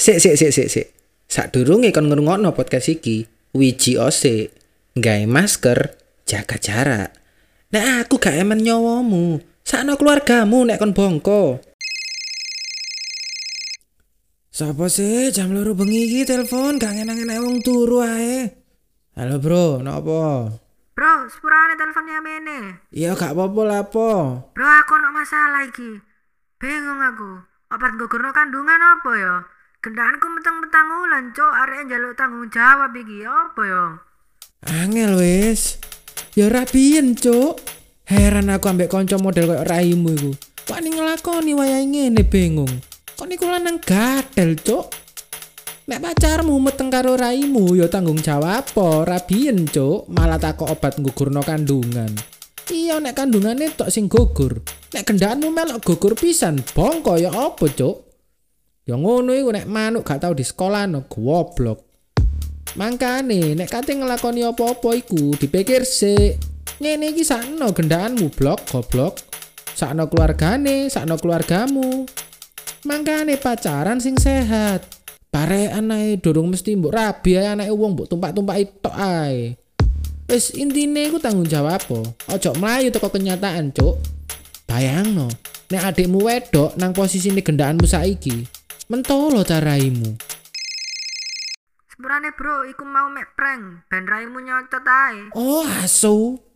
Sik sik sik sik sik. Sadurunge kon ngrungokno podcast iki, wiji ose, gawe masker, jaga jarak. Nek aku gak emen nyawamu, sakno keluargamu nek kon bongko. Sapa sih jam loro bengi iki telepon gak enak-enak wong turu ae. Halo bro, nopo? Bro, sepurane teleponnya mene. Iya gak apa-apa lah po. Bro, aku ono masalah iki. Bingung aku. Obat gugurno kandungan apa ya? Gendaanku meteng-meteng ulan, cuk. Arek njaluk tanggung jawab iki. Apa ya? Angel wis. Ya rapien, Cuk. Heran aku ambek kanca model koyo raimu iku. Kok ning nglakoni wayahe ngene bingung. Kok niku lanang gadel, Cuk. Nek pacarmu meteng karo raimu ya tanggung jawab apa? Rabien, Cuk. Malah takok obat nggugurno kandungan. Iya nek kandungane tok sing gugur. Nek gendaanmu melok gugur pisan, bongko ya apa, Cuk? Ya ngono iku nek manuk gak tau di sekolah no goblok. Mangkane nek kate ngelakoni apa-apa iku dipikir sik. Ngene iki sakno gendaanmu blok goblok. Sakno keluargane, sakno keluargamu. Mangkane pacaran sing sehat. Parekan ae durung mesti mbok rabi ae anake wong mbok tumpak-tumpaki tok ae. Wis intine iku tanggung jawab apa? Ojo mlayu teko kenyataan, Cuk. Bayangno, nek adikmu wedok nang posisi gendaanmu saiki, mentolo caraimu. Sepurane bro, iku mau mek prank. Ben raimu nyocot ae. Oh, asu.